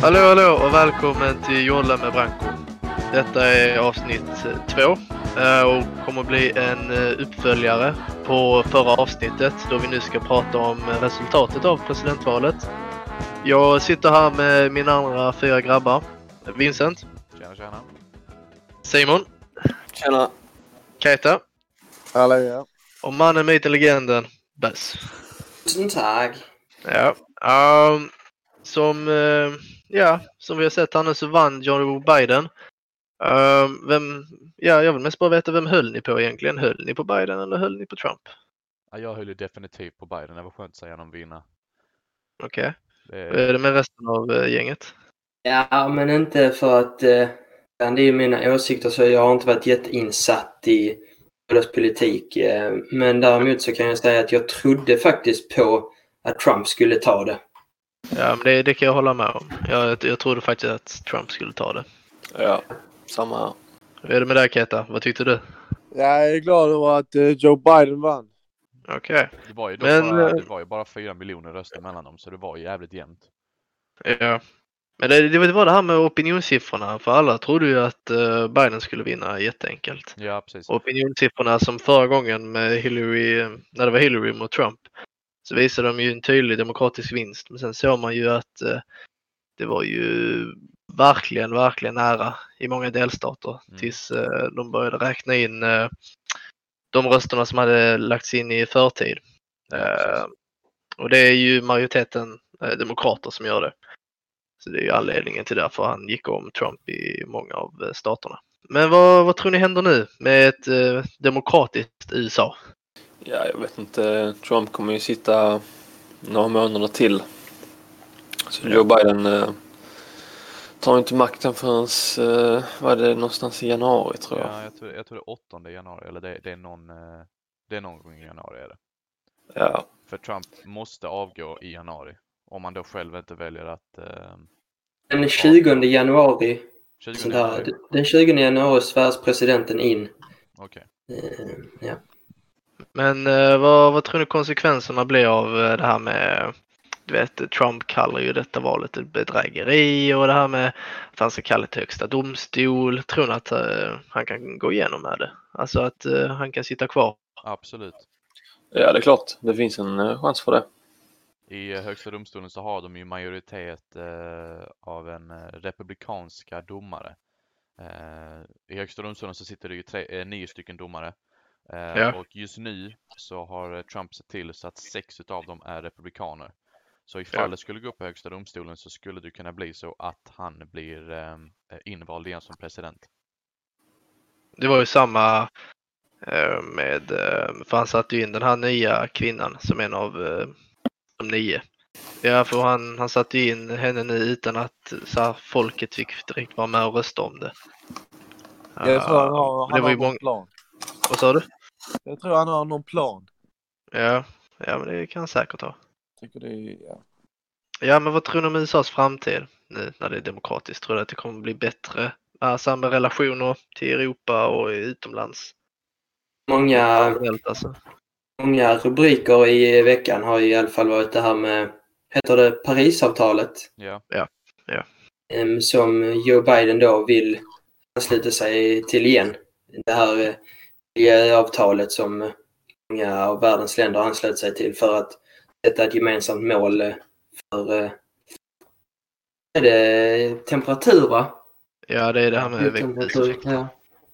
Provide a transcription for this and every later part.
Hallå hallå och välkommen till Jolla med Branko. Detta är avsnitt eh, två eh, och kommer bli en eh, uppföljare på förra avsnittet då vi nu ska prata om resultatet av presidentvalet. Jag sitter här med mina andra fyra grabbar. Vincent, Tjena, tjena. Simon, Tjena. Keita Hallå ja. och mannen, myten, legenden Bess. Tusen tack. Ja, ehm, som, eh, ja, som vi har sett här nu så vann Joe Biden. Ehm, vem, ja, jag vill mest bara veta vem höll ni på egentligen? Höll ni på Biden eller höll ni på Trump? Ja, jag höll ju definitivt på Biden. Det var skönt att se honom vinna. Okej, Det hur är det med resten av eh, gänget? Ja, men inte för att... Eh, det är ju mina åsikter så jag har inte varit jätteinsatt i deras politik. Eh, men däremot så kan jag säga att jag trodde faktiskt på att Trump skulle ta det. Ja, men det, det kan jag hålla med om. Jag, jag trodde faktiskt att Trump skulle ta det. Ja, samma här. Hur är det med dig Keta? Vad tyckte du? Jag är glad över att eh, Joe Biden vann. Okej, det var ju dock Men, bara, eh, det var ju bara fyra miljoner röster mellan dem, så det var ju jävligt jämnt. ja. Men det, det var det här med opinionssiffrorna, för alla trodde ju att eh, Biden skulle vinna jätteenkelt. Ja, precis. opinionssiffrorna som förra gången med Hillary, när det var Hillary mot Trump, så visade de ju en tydlig demokratisk vinst. Men sen såg man ju att eh, det var ju verkligen, verkligen nära i många delstater Mm. tills eh, de började räkna in eh, de rösterna som hade lagts in i förtid. Ja, och det är ju majoriteten demokrater som gör det. Så det är ju anledningen till därför han gick om Trump i många av staterna. Men vad, vad tror ni händer nu med ett eh, demokratiskt USA? Ja, jag vet inte. Trump kommer ju sitta några månader till. Så Joe Biden eh, tar inte makten förrän, eh, vad är det, någonstans i januari tror jag. Ja, jag tror, jag tror det är 8 januari, eller det, det, är någon, eh, det är någon gång i januari är det. Ja, För Trump måste avgå i januari. Om man då själv inte väljer att... Eh, Den 20 januari, 20 sånt januari. där, den 20 januari svärs presidenten in. Okej. Eh, ja. Men eh, vad, vad tror ni konsekvenserna blir av eh, det här med, du vet, Trump kallar ju detta valet ett bedrägeri och det här med att han ska kalla till högsta domstol. Tror ni att eh, han kan gå igenom med det? Alltså att eh, han kan sitta kvar? Absolut. ja, det är klart. Det finns en eh, chans för det. I Högsta domstolen så har de ju majoritet eh, av en republikanska domare. Eh, I Högsta domstolen så sitter det ju tre, eh, nio stycken domare. Eh, Ja. Och just nu så har eh, Trump sett till så att sex utav dem är republikaner. Så ifall Ja. det skulle gå upp på Högsta domstolen så skulle det kunna bli så att han blir eh, invald igen som president. Det var ju samma eh, med, eh, för han satte ju in den här nya kvinnan som en av eh, de nio. Ja, för han, han satte ju in henne nu utan att så här, folket fick direkt vara med och rösta om det. Jag tror han har, det han var har många- plan. Vad sa du? Jag tror han har någon plan. Ja, ja men det kan han säkert ha. Tycker det är, ja. Ja, men vad tror du om USAs framtid nu när det är demokratiskt? Tror du att det kommer bli bättre med samma relationer till Europa och utomlands? Många, alltså. många rubriker i veckan har i alla fall varit det här med, heter det Parisavtalet? Ja, em, som Joe Biden då vill ansluta sig till igen. Det här miljöavtalet som många av världens länder anslöt sig till för att sätta ett gemensamt mål för eh, är det temperatur va? Ja, det är det här med växthuseffekten. ja.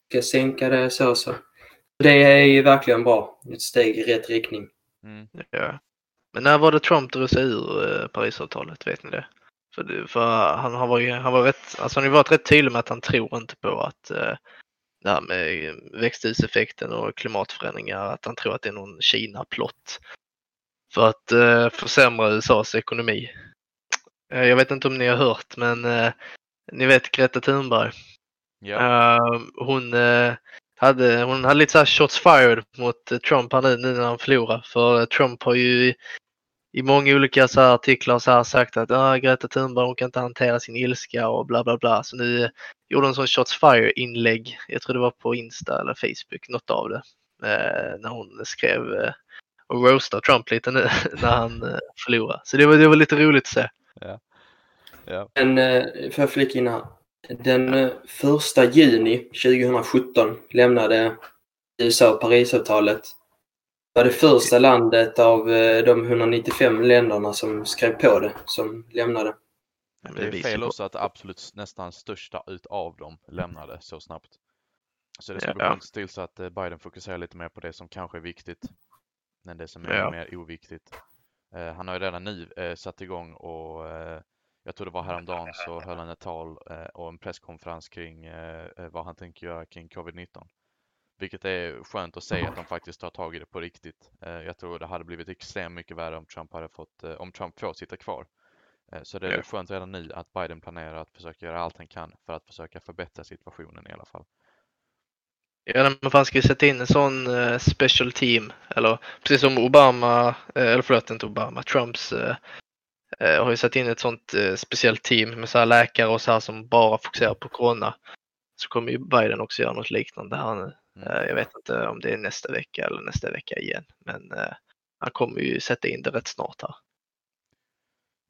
Ska sänka det så så. Det är ju verkligen bra. Ett steg i rätt riktning. mm. Ja. Men när var det Trump drog sig ur eh, Parisavtalet? Vet ni det? För, för han, han var ju han var rätt, alltså han har varit rätt tydlig med att han tror inte på att eh, det här med växthuseffekten och klimatförändringar, att han tror att det är någon Kina-plott för att eh, försämra USAs ekonomi. Eh, jag vet inte om ni har hört, men eh, ni vet Greta Thunberg. ja. Eh, hon, eh, hade, hon hade lite så här shots fired mot eh, Trump här nu, nu när han förlorar. För eh, Trump har ju i, många olika så här artiklar så här sagt att ah, Greta Thunberg hon kan inte hantera sin ilska och bla bla bla. Så nu gjorde hon sån shots fire inlägg. Jag tror det var på Insta eller Facebook, något av det. Eh, när hon skrev eh, och roastar Trump lite nu när han eh, förlorar. Så det var, det var lite roligt att se. Ja. Men eh, får jag flika in här? Den eh, första juni 2017 lämnade USA Parisavtalet. Det var det första landet av eh, de 195 länderna som skrev på det som lämnade. Men det är fel också att det absolut nästan största utav dem lämnade så snabbt. Så det ska Ja. bli skönt till så att eh, Biden fokuserar lite mer på det som kanske är viktigt än det som är Ja. mer oviktigt. Eh, han har ju redan nu satt igång och jag tror det var häromdagen så höll han ett tal och en presskonferens kring vad han tänker göra kring covid-19. Vilket är skönt att se att de faktiskt tar tag i det på riktigt. Eh, jag tror det hade blivit extremt mycket värre om Trump hade fått, eh, om Trump får sitta kvar. Eh, Så det är Ja. skönt redan nu att Biden planerar att försöka göra allt han kan för att försöka förbättra situationen i alla fall. Ja, men fan ska vi sätta in en sån special team, eller precis som Obama, eller förlåt inte Obama, Trumps har ju satt in ett sånt speciellt team med så här läkare och så här som bara fokuserar på corona. Så kommer ju Biden också göra något liknande här nu. Mm. Eh, jag vet inte om det är nästa vecka eller nästa vecka igen, men eh, han kommer ju sätta in det rätt snart här.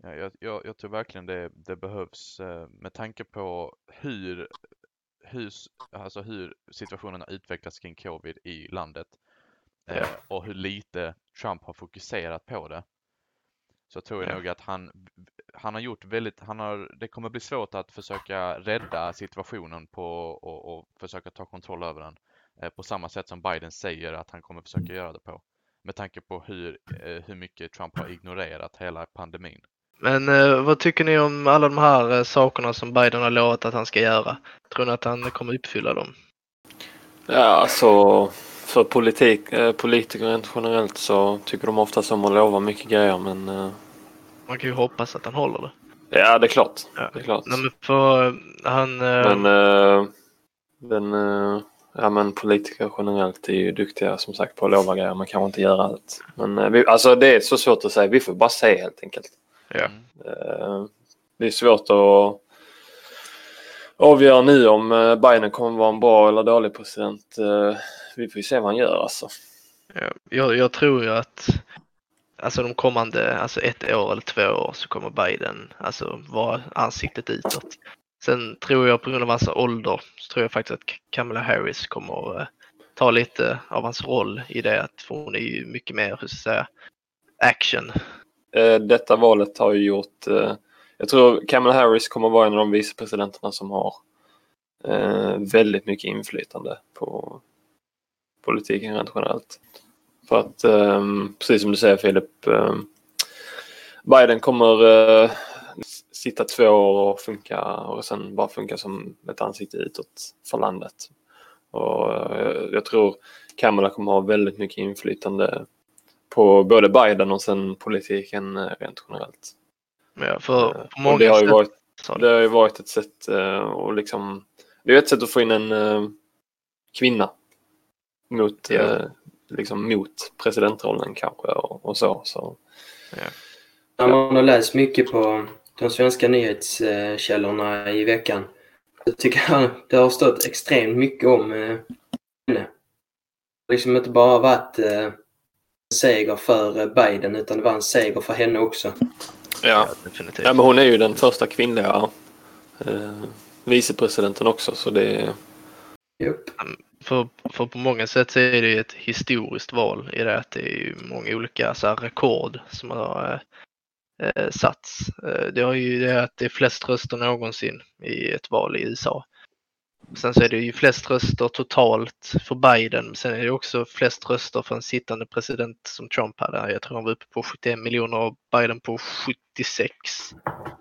Ja, jag, jag, jag tror verkligen det, det behövs eh, med tanke på hur, hur, alltså hur situationen har utvecklats kring covid i landet Ja. och hur lite Trump har fokuserat på det. Så tror jag Ja. nog att han, han har gjort väldigt, han har, det kommer bli svårt att försöka rädda situationen på och, och försöka ta kontroll över den på samma sätt som Biden säger att han kommer försöka göra det på. Med tanke på hur, eh, hur mycket Trump har ignorerat hela pandemin. Men eh, vad tycker ni om alla de här eh, sakerna som Biden har lovat att han ska göra? Tror ni att han kommer uppfylla dem? Ja, alltså för politik, eh, politiker rent generellt så tycker de oftast om att lova mycket grejer men eh, Man kan ju hoppas att han håller det. ja det är klart. Ja. Det är klart. Nej, men för eh, han... eh, Men, eh, den, eh, ja, men politiker generellt är ju duktiga som sagt på att lova grejer. Man kan inte göra allt. Men eh, vi, alltså det är så svårt att säga. Vi får bara se helt enkelt. Ja. Mm. Eh, det är svårt att avgöra nu om eh, Biden kommer vara en bra eller dålig president. Vi får ju se vad han gör alltså. Ja, jag, jag tror ju att alltså de kommande, alltså ett år eller två år så kommer Biden alltså vara ansiktet utåt. Sen tror jag på grund av hans ålder så tror jag faktiskt att Kamala Harris kommer eh, ta lite av hans roll i det att för hon är ju mycket mer, hur ska jag säga, action. Eh, detta valet har ju gjort... Eh, jag tror Kamala Harris kommer vara en av de vicepresidenterna som har eh, väldigt mycket inflytande på politiken rent generellt. För att, eh, precis som du säger Filip, eh, Biden kommer eh, sitta två år och funka och sen bara funka som ett ansikte utåt för landet. Och eh, jag tror Kamala kommer ha väldigt mycket inflytande på både Biden och sen politiken eh, rent generellt. Ja, för Eh, på och många det har ju varit, det har ju varit ett sätt och liksom, det är ett sätt att få in en kvinna mot, Ja. liksom mot presidentrollen kanske och, och så. så. När man har läst mycket på de svenska nyhetskällorna i veckan så tycker jag det har stått extremt mycket om eh, henne. Liksom inte bara varit eh, en seger för eh, Biden utan det var en seger för henne också. Ja. definitivt. ja, men hon är ju den första kvinnliga eh, vicepresidenten också så det Jupp. För, för på många sätt så är det ju ett historiskt val i det att det är ju många olika så här, rekord som har eh, satts. Eh, det har ju det att det är flest röster någonsin i ett val i USA. Sen så är det ju flest röster totalt för Biden. Sen är det också flest röster för en sittande president som Trump hade. Jag tror han var uppe på 71 miljoner och Biden på 76.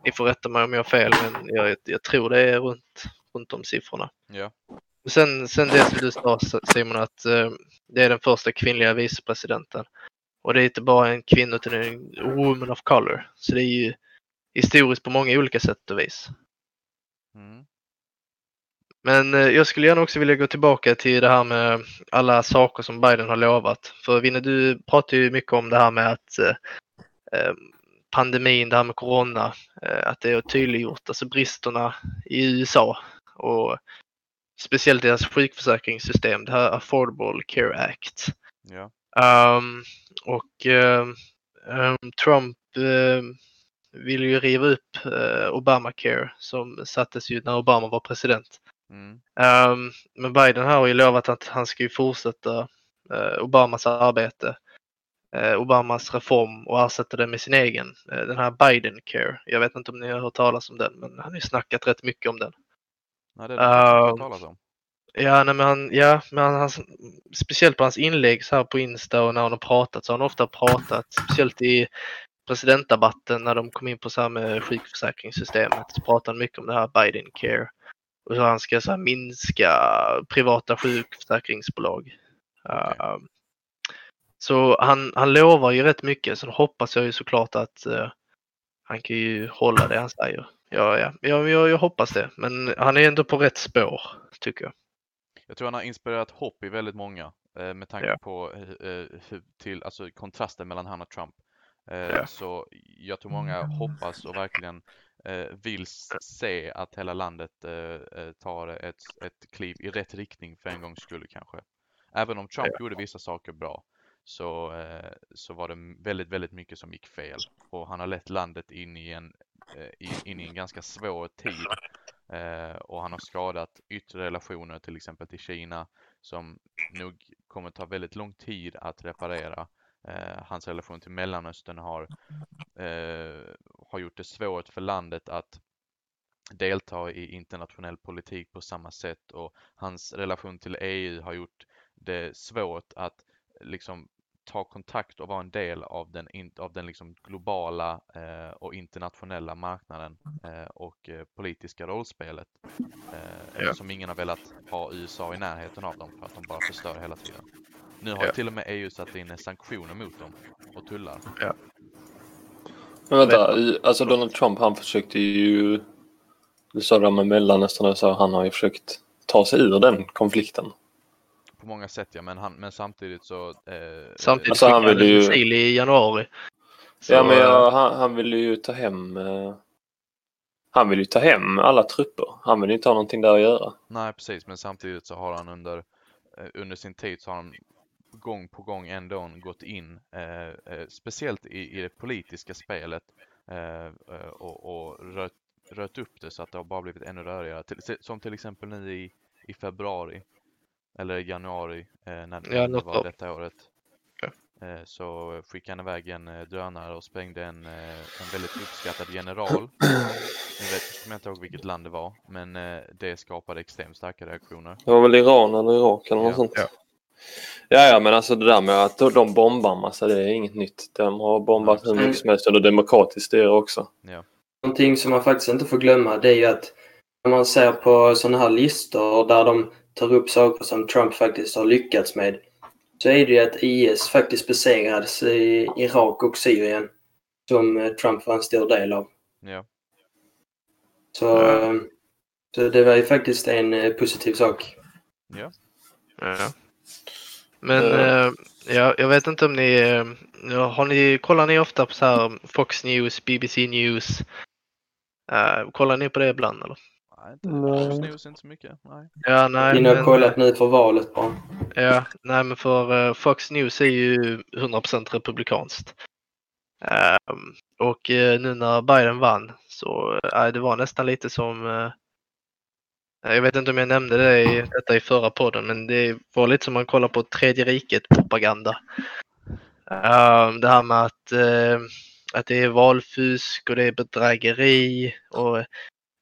Ni får rätta mig om jag har fel, men jag, jag tror det är runt, runt de siffrorna. Ja. Sen, sen det som du sa Simon att eh, det är den första kvinnliga vicepresidenten. Och det är inte bara en kvinna utan en woman of color. Så det är ju historiskt på många olika sätt och vis. Mm. Men eh, jag skulle gärna också vilja gå tillbaka till det här med alla saker som Biden har lovat. För Vinne, du pratar ju mycket om det här med att eh, eh, pandemin, det här med corona, eh, att det har tydliggjort alltså bristerna i USA och speciellt deras sjukförsäkringssystem, det här Affordable Care Act. Ja. Ehm, och ehm, Trump vill ju riva upp eh, Obamacare som sattes ju när Obama var president. Mm. Ehm, men Biden har ju lovat att han ska ju fortsätta eh, Obamas arbete, eh, Obamas reform och ersätta det med sin egen, den här Biden Care. Jag vet inte om ni har hört talas om den, men han har ju snackat rätt mycket om den. Nej, det det jag har hört talas om. Ja, nej, men han, ja, men han, han, speciellt på hans inlägg så här på Insta och när han har pratat så har han ofta pratat, speciellt i presidentdebatten när de kom in på så här med sjukförsäkringssystemet, så pratade han mycket om det här Biden Care. Och hur han ska så här minska privata sjukförsäkringsbolag. Uh, så han, han lovar ju rätt mycket, så hoppas jag ju såklart att eh, han kan ju hålla det han säger. Ja, ja, jag, jag, jag hoppas det, men han är ändå på rätt spår, tycker jag. Jag tror han har inspirerat hopp i väldigt många eh, med tanke Ja. på eh, eh, till, alltså kontrasten mellan han och Trump. Ja. Så jag tror många hoppas och verkligen vill se att hela landet tar ett, ett kliv i rätt riktning för en gångs skull kanske. Även om Trump gjorde vissa saker bra så, så var det väldigt, väldigt mycket som gick fel och han har lett landet in i en, in, i en ganska svår tid Eh, och han har skadat yttre relationer till exempel till Kina som nog kommer ta väldigt lång tid att reparera. Eh, hans relation till Mellanöstern har, eh, har gjort det svårt för landet att delta i internationell politik på samma sätt och hans relation till EU har gjort det svårt att liksom ta kontakt och vara en del av den, in, av den liksom globala eh, och internationella marknaden eh, och eh, politiska rollspelet. Eh, Eftersom ingen har velat ha USA i närheten av dem för att de bara förstör hela tiden. Nu har ju Ja. till och med EU satt in sanktioner mot dem och tullar. Men vänta, alltså Donald Trump han försökte ju... Du sa det där med Mellanöstern och så han har ju försökt ta sig ur den konflikten. På många sätt ja, men, han, men samtidigt så... Eh, Samtidigt Alltså, han ville ju- missil i januari. Så, ja men eh, jag, han, han ville ju ta hem... Eh, han vill ju ta hem alla trupper. Han vill ju inte ha någonting där att göra. Nej, precis, men samtidigt så har han under, eh, under sin tid så har han gång på gång ändå gått in, eh, eh, speciellt i, i det politiska spelet eh, eh, och, och rört, rört upp det så att det har bara blivit ännu rörigare. Till, som till exempel nu i, i februari eller i januari eh, när Ja, det något var detta året. Ja. Eh, så skickade han iväg en eh, drönare och sprängde en, eh, en väldigt uppskattad general nu vet jag inte ihåg vilket land det var, men det skapade extremt starka reaktioner. Det var väl Iran eller Irak eller något Ja, sånt. ja. Ja, ja, men alltså det där med att de bombar massa, det är inget nytt. De har bombat hur mycket som helst är demokratiskt det är också. Någonting som man faktiskt inte får glömma det är ju att när man ser på sådana här listor där de tar upp saker som Trump faktiskt har lyckats med så är det ju att IS faktiskt besegrades i Irak och Syrien som eh, Trump var en stor del av. Ja, Så, Ja. eh, så det var ju faktiskt en eh, positiv sak. ja. Ja. Men eh, ja, jag vet inte om ni, ja, har ni, kollar ni ofta på så här Fox News, BBC News? Eh, kollar ni på det ibland eller? Nej, inte, Nej. Inte så mycket. Nej. Ja, nej, Inne och men, kollat nu för valet bara. ja, nej, men för eh, Fox News är ju 100% republikanskt. Ehm, och eh, nu när Biden vann så eh, det var nästan lite som eh, jag vet inte om jag nämnde det i, detta i förra podden, men det var lite som man kollar på tredje riket propaganda. Ehm, det här med att, eh, att det är valfusk och det är bedrägeri och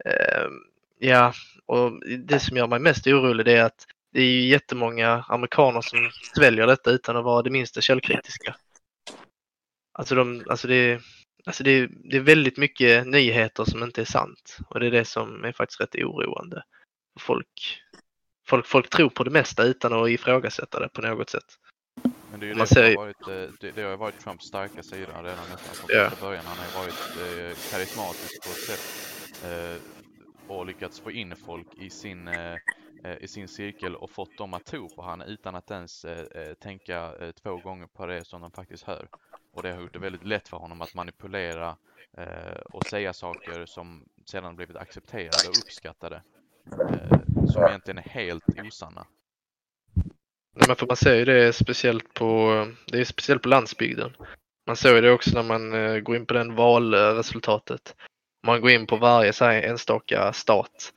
ehm, ja, och det som gör mig mest orolig är att det är ju jättemånga amerikaner som sväljer detta utan att vara det minsta källkritiska. Alltså, de, alltså, det, alltså det, det är väldigt mycket nyheter som inte är sant och det är det som är faktiskt rätt oroande. Folk, folk, folk tror på det mesta utan att ifrågasätta det på något sätt. Men det är ju Man det som ser- har varit, eh, det, det har varit Trumps starka sida redan nästan från Ja. första början. Han har varit eh, karismatisk på ett sätt eh, och lyckats få in folk i sin, eh, eh, i sin cirkel och fått dem att tro på han utan att ens eh, eh, tänka eh, två gånger på det som de faktiskt hör. Och det har gjort det väldigt lätt för honom att manipulera eh, och säga saker som sedan blivit accepterade och uppskattade. Som egentligen är helt osanna. Nej, men för man ser ju det speciellt på, det är speciellt på landsbygden. Man såg ju det också när man går in på den valresultatet. Om man går in på varje så här, enstaka stat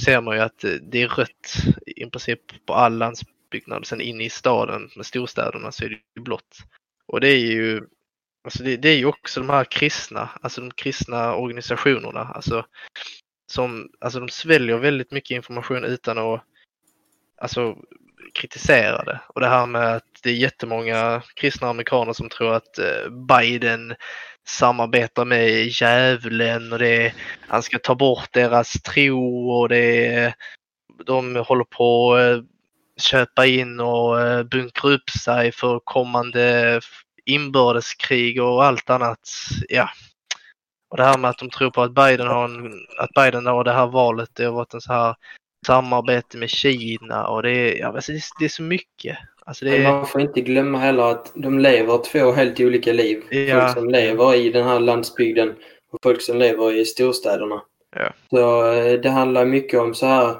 ser man ju att eh, det är rött i princip på all landsbyggnad. Sen inne i staden med storstäderna så är det blått. Och det är ju Alltså det, det är ju också de här kristna, alltså de kristna organisationerna, alltså som, alltså de sväljer väldigt mycket information utan att alltså, kritisera det. Och det här med att det är jättemånga kristna amerikaner som tror att eh, Biden samarbetar med djävulen och det är, han ska ta bort deras tro och det är, de håller på att eh, köpa in och eh, bunkra upp sig för kommande inbördeskrig och allt annat. Ja. Och det här med att de tror på att Biden har en, att Biden har det här valet, det har varit en så här samarbete med Kina och det är, ja, det, är, det är så mycket. Alltså det man får inte glömma heller att de lever två helt olika liv. Ja. Folk som lever i den här landsbygden och folk som lever i storstäderna. Ja. Så eh, det handlar mycket om så här.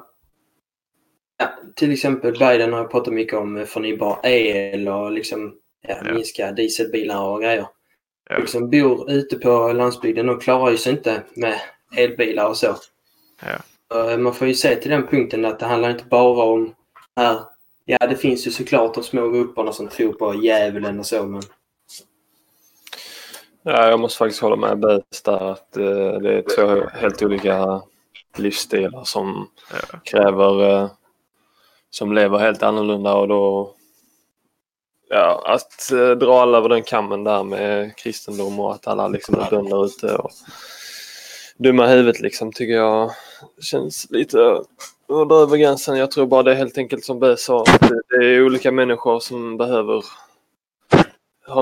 Ja, till exempel Biden har pratat mycket om förnybar el och liksom ja, minska dieselbilar och grejer. Ja. Folk som bor ute på landsbygden de klarar ju sig inte med elbilar och. Så, eh, Man får ju se till den punkten att det handlar inte bara om här. Ja, det finns ju såklart de små grupperna som tror på djävulen och så, men Ja, jag måste faktiskt hålla med Bäst där att eh, det är två helt olika livsstilar som Ja. kräver, eh, som lever helt annorlunda och då Ja, att eh, dra alla över den kammen där med kristendom och att alla liksom är bönder ute och dumma huvudet liksom tycker jag känns lite över gränsen. Jag tror bara det är helt enkelt som Bä sa, det, det är olika människor som behöver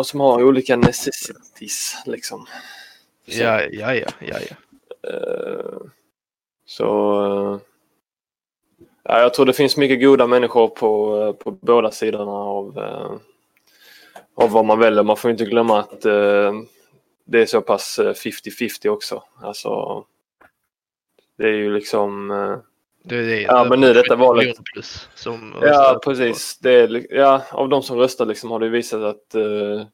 som har olika necessities liksom. Så, ja, ja, ja, ja, ja. eh, så eh, ja, jag tror det finns mycket goda människor på, eh, på båda sidorna av, av vad man väljer. Man får inte glömma att det är så pass eh, 50-50 också. Alltså, det är ju liksom Det är det. Ja, men nu detta valet- som Ja, precis. Det är, ja, av de som röstar liksom har det visat att eh,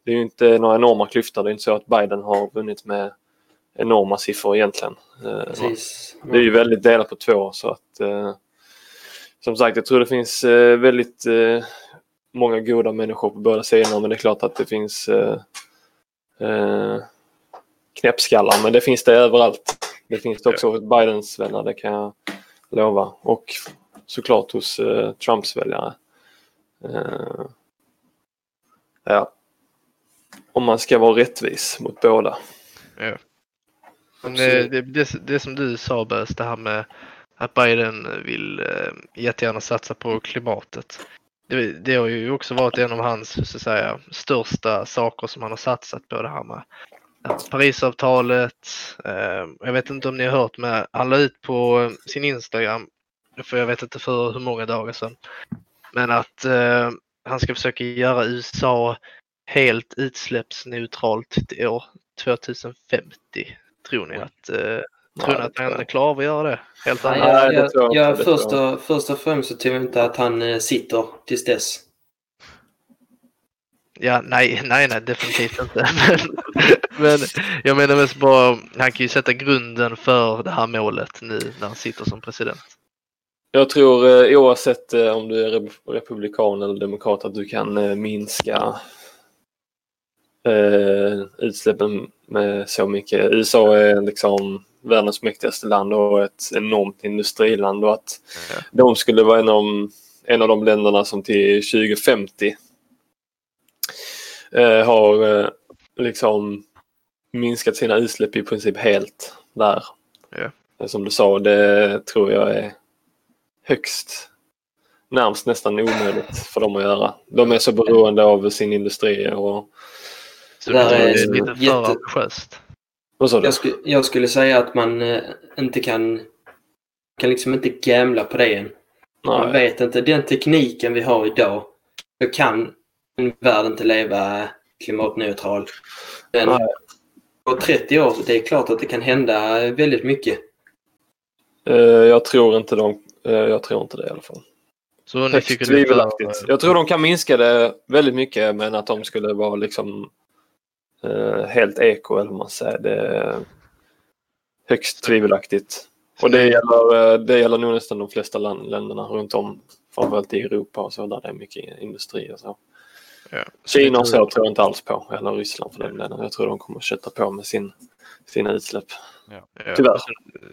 det är ju inte några enorma klyftor. Det är inte så att Biden har vunnit med enorma siffror egentligen. Precis. det är ju väldigt delat på två så att eh, som sagt, jag tror det finns väldigt många goda människor på båda sidorna men det är klart att det finns knäppskallar men det finns det överallt. Det finns det också hos Bidens vänner, det kan jag lova. Och såklart hos eh, Trumps väljare. Eh, ja. Om man ska vara rättvis mot båda. Men Absolut. det, det, det, det som du sa Bös, det här med att Biden vill eh, jättegärna satsa på klimatet. Det, det har ju också varit en av hans så att säga, största saker som han har satsat på det här med Parisavtalet. Eh, jag vet inte om ni har hört men han la ut på sin Instagram, för jag vet inte för hur många dagar sedan, men att eh, han ska försöka göra USA helt utsläppsneutralt till år 2050. Tror ni att, eh, tror ni att han klarar av att göra det? Helt Nej, jag, jag, jag först, och, först och främst så tror jag inte att han eh, sitter tills dess. Ja, nej, nej, nej, definitivt inte. Men, men jag menar mest bara, han kan ju sätta grunden för det här målet nu när han sitter som president. Jag tror eh, oavsett eh, om du är re- republikan eller demokrat att du kan eh, minska eh, utsläppen med så mycket. USA är liksom världens mäktigaste land och ett enormt industriland och att Ja. de skulle vara en av, en av de länderna som till 2050 eh, har eh, liksom minskat sina utsläpp i princip helt där. Ja. Eh, Som du sa, det tror jag är högst närmast nästan omöjligt för dem att göra. De är så beroende av sin industri och Så Det är lite för jätte- ambitiöst. Jag, sku, jag skulle säga att man eh, inte kan, kan liksom inte gamla på det än. Man vet inte. Den tekniken vi har idag, så kan en värld inte leva klimatneutral. Men Nej. på 30 år, det är klart att det kan hända väldigt mycket. Eh, Jag tror inte de, eh, jag tror inte det i alla fall. Så ni tycker det är tvivelaktigt. Jag tror de kan minska det väldigt mycket men att de skulle vara liksom eh, helt eko eller vad man säger. Det är högst tvivelaktigt. Och det gäller, eh, det gäller nog nästan de flesta land, länderna runt om. Framförallt i Europa och så där det är mycket industri och så. Ja. Kina och så tror jag inte alls på. Eller Ryssland för den delen. Jag tror de kommer att kötta på med sin, sina utsläpp. Ja, Tyvärr.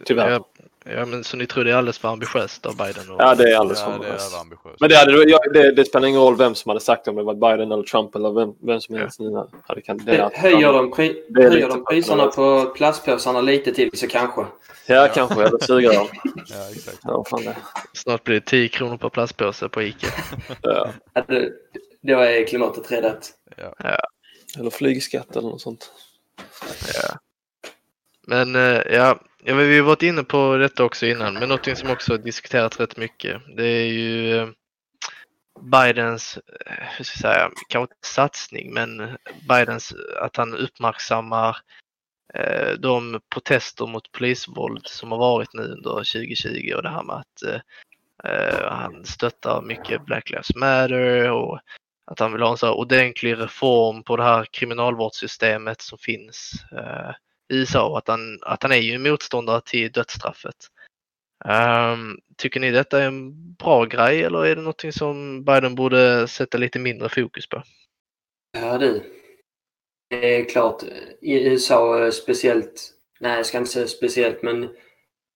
Tyvärr. Ja, ja, men så ni tror det är alldeles för ambitiöst av Biden? Och... Ja, det är alldeles Ja, för det är ambitiöst. Men det, hade, ja, det, det spelar ingen roll vem som hade sagt det, om det var Biden eller Trump eller vem, vem som helst nu hade kan, det hade- Höjer de, pri- Det är höjer de priserna på plastpåsarna lite till så kanske. Ja, kanske. Eller sugrör. Ja, exakt. Ja, fan det. Snart blir det 10 kronor per plastpåse på Ica. Ja. Ja, det- Då är klimatet räddat. Eller flygskatt eller något sånt. Ja. Men eh, ja, ja, men vi har varit inne på detta också innan, men någonting som också har diskuterats rätt mycket, det är ju eh, Bidens, eh, hur ska jag säga, kanske inte satsning, men Bidens, att han uppmärksammar eh, de protester mot polisvåld som har varit nu under 2020 och det här med att han stöttar mycket Black Lives Matter och att han vill ha en så här ordentlig reform på det här kriminalvårdssystemet som finns eh, i USA och att han, att han är ju motståndare till dödsstraffet. Um, tycker ni detta är en bra grej eller är det någonting som Biden borde sätta lite mindre fokus på? Ja du. Det är klart, i USA eh, speciellt, nej jag ska inte säga speciellt, men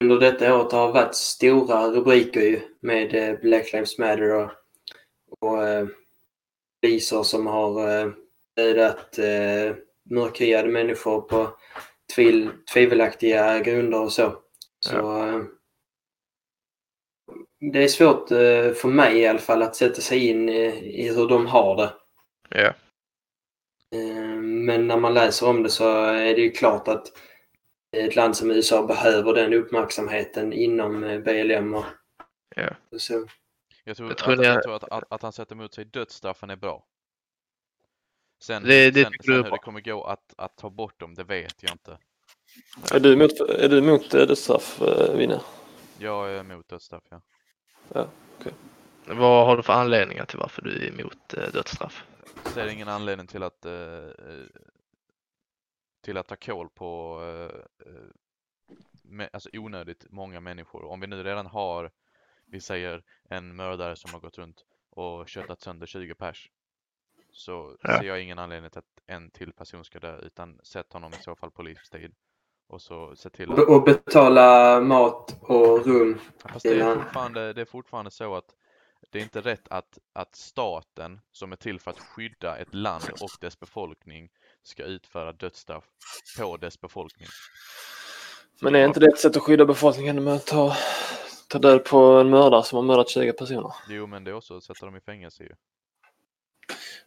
under detta året har det varit stora rubriker ju med eh, Black Lives Matter och, och eh, poliser som har eh, dödat eh, mörkhyade människor på tvil, tvivelaktiga grunder och så. så eh, det är svårt eh, för mig i alla fall att sätta sig in i hur de har det. Ja. Men när man läser om det så är det ju klart att ett land som USA behöver den uppmärksamheten inom BLM och Ja. och så. Jag tror, Jag tror att, ni- jag tror att, att, att han sätter emot sig dödsstraffen är bra. Sen, Det- det sen, sen hur bra. det kommer gå att, att ta bort dem, det vet jag inte. Är du emot, är du emot eh, dödsstraff, eh, Vinne? Jag är emot dödsstraff, ja. Vad har du för anledningar till varför du är emot eh, dödsstraff? Jag ser ingen anledning till att till att ta koll på alltså onödigt många människor. Om vi nu redan har, vi säger en mördare som har gått runt och köttat sönder 20 pers. Så Ja. ser jag ingen anledning till att en till person ska dö utan sätt honom i så fall på livstid. Och så se till att... Och betala mat och rum. Fast det är, fortfarande, det är fortfarande så att det är inte rätt att, att staten som är till för att skydda ett land och dess befolkning ska utföra dödsstraff på dess befolkning. Men är inte det ett sätt att skydda befolkningen med att ta, ta död på en mördare som har mördat 20 personer? Jo men det är också att sätta dem i fängelse ju.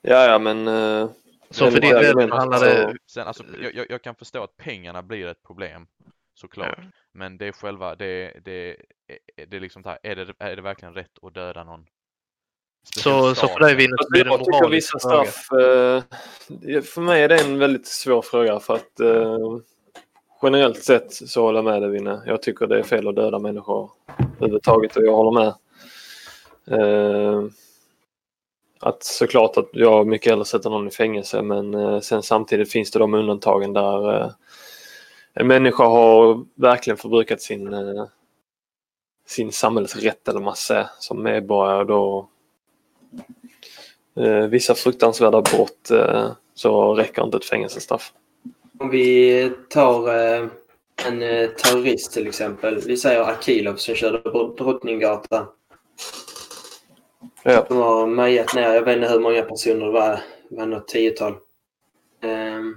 Ja, ja, men... eh, Så det för din del handlar så- det... Sen alltså, jag, jag, kan förstå att pengarna blir ett problem såklart. Ja. Men det är själva, det, det, det är liksom så här, är det, är det verkligen rätt att döda någon? Så, så för dig vinner blir det jag tycker moraliskt vissa straff... Eh, för mig är det en väldigt svår fråga för att eh, generellt sett så håller jag med dig Vinne. Jag tycker det är fel att döda människor överhuvudtaget och jag håller med. Eh, att såklart att jag mycket hellre sätter någon i fängelse men eh, sen samtidigt finns det de undantagen där eh, en människa har verkligen förbrukat sin, eh, sin samhällsrätt eller vad man säger som medborgare då eh, vissa fruktansvärda brott eh, så räcker inte ett fängelsestraff. Om vi tar eh, en eh, terrorist till exempel. Vi säger Akilov som körde på Drottninggatan. Ja. De har majat ner, jag vet inte hur många personer det var, det var något tiotal. Ehm,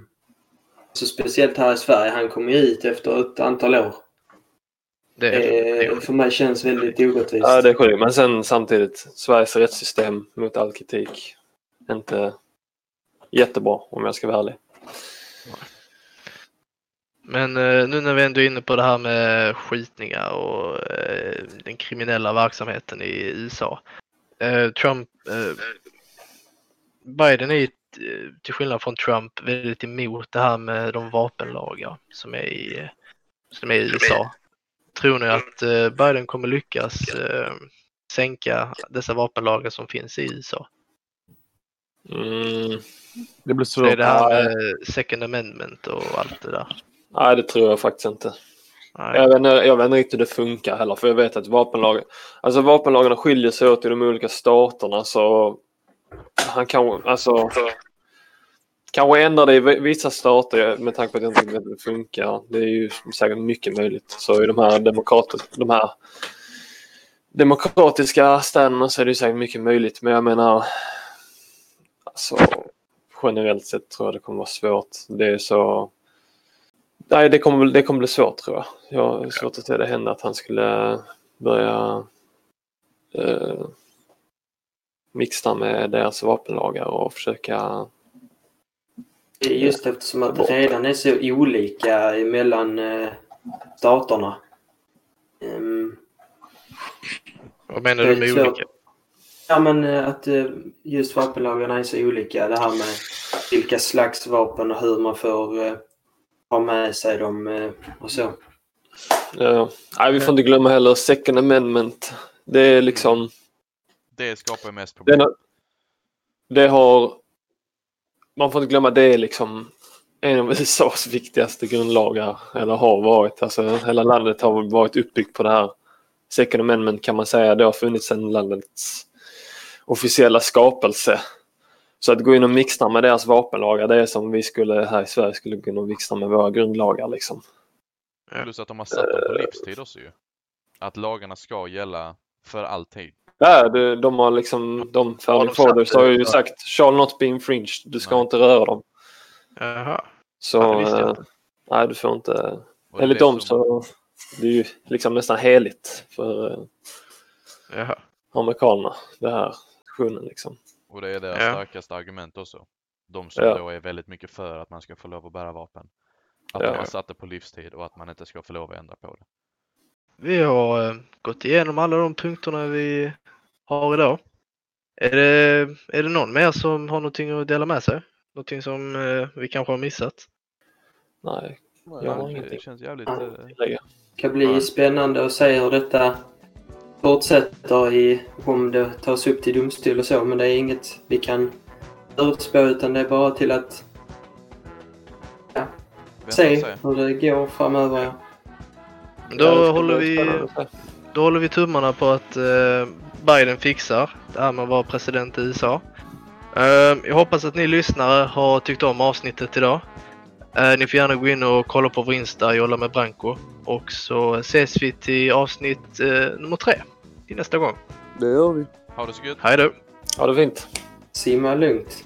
så speciellt här i Sverige, han kom ju ut efter ett antal år. Det är, Eh, för mig känns väldigt orättvist. Ja, det är sjukt. Men sen samtidigt, Sveriges rättssystem mot all kritik. Inte jättebra om jag ska vara ärlig. Men eh, nu när vi ändå är inne på det här med skjutningar och eh, den kriminella verksamheten i USA. Eh, Trump, eh, Biden är ju till skillnad från Trump väldigt emot det här med de vapenlagar som är i, som är i USA. Tror ni att eh, Biden kommer lyckas eh, sänka dessa vapenlagar som finns i USA. Mm, Det blir Så det är svårt. det här med second amendment och allt det där. Nej, det tror jag faktiskt inte. Nej. Jag vet, inte, jag vet inte riktigt hur det funkar heller, för jag vet att vapenlagen, alltså vapenlagarna skiljer sig åt i de olika staterna så han kan, alltså, kanske ändrar det i vissa stater med tanke på att jag inte vet hur det funkar. Det är ju säkert mycket möjligt. Så i de här, de här demokratiska städerna så är det ju säkert mycket möjligt. Men jag menar, alltså generellt sett tror jag det kommer vara svårt. Det är så Nej, det kommer, det kommer bli svårt tror jag. Jag har svårt att se det hända att han skulle börja eh, mixa med deras vapenlagar och försöka... Det är Just eftersom att det redan är så olika mellan eh, staterna. Ehm, Vad menar du med olika? Ja, men eh, att eh, just vapenlagarna är så olika. Det här med vilka slags vapen och hur man får eh, ha med sig dem eh, och så. Eh, nej, vi får inte glömma heller second amendment. Det är liksom... Det skapar mest problem. Det, det har... Man får inte glömma det är liksom en av USAs viktigaste grundlagar. Eller har varit. Alltså hela landet har varit uppbyggt på det här. Second amendment kan man säga. Det har funnits sedan landets officiella skapelse. Så att gå in och mixa med deras vapenlagar det är som vi skulle här i Sverige skulle gå in och mixa med våra grundlagar liksom. Plus att de har satt dem på livstid också ju. Att lagarna ska gälla för alltid. Ja, det, de har liksom, de founding de satt fathers har ju sagt shall not be infringed. Du ska Nej. inte röra dem. Jaha. Så Ja, eh, nej, du får inte. Och Enligt dem som- så det är ju liksom nästan heligt för eh, Jaha. amerikanerna. Det här aktionen liksom. Och det är deras Ja. starkaste argument också. De som Ja. då är väldigt mycket för att man ska få lov att bära vapen. Att Ja. de har satt det på livstid och att man inte ska få lov att ändra på det. Vi har eh, gått igenom alla de punkterna vi har idag. Är det, är det någon mer som har någonting att dela med sig? Någonting som eh, vi kanske har missat? Nej, Ja, jag har det ingenting känns jävligt... Ja. eh. Det kan bli spännande att se hur detta fortsätter i, om det tas upp till domstol och så. Men det är inget vi kan förutspå utan det är bara till att och se hur det går framöver. Ja. Då Ja, håller vi. Då håller vi tummarna på att eh, Biden fixar det här med att vara president i USA. Eh, jag hoppas att ni lyssnare har tyckt om avsnittet idag. Eh, ni får gärna gå in och kolla på vår Insta, Jolla med Branko. Och så ses vi till avsnitt eh, nummer tre till nästa gång. Det gör vi. Ha det så gött. Hej då! Ha det fint. Simma lugnt.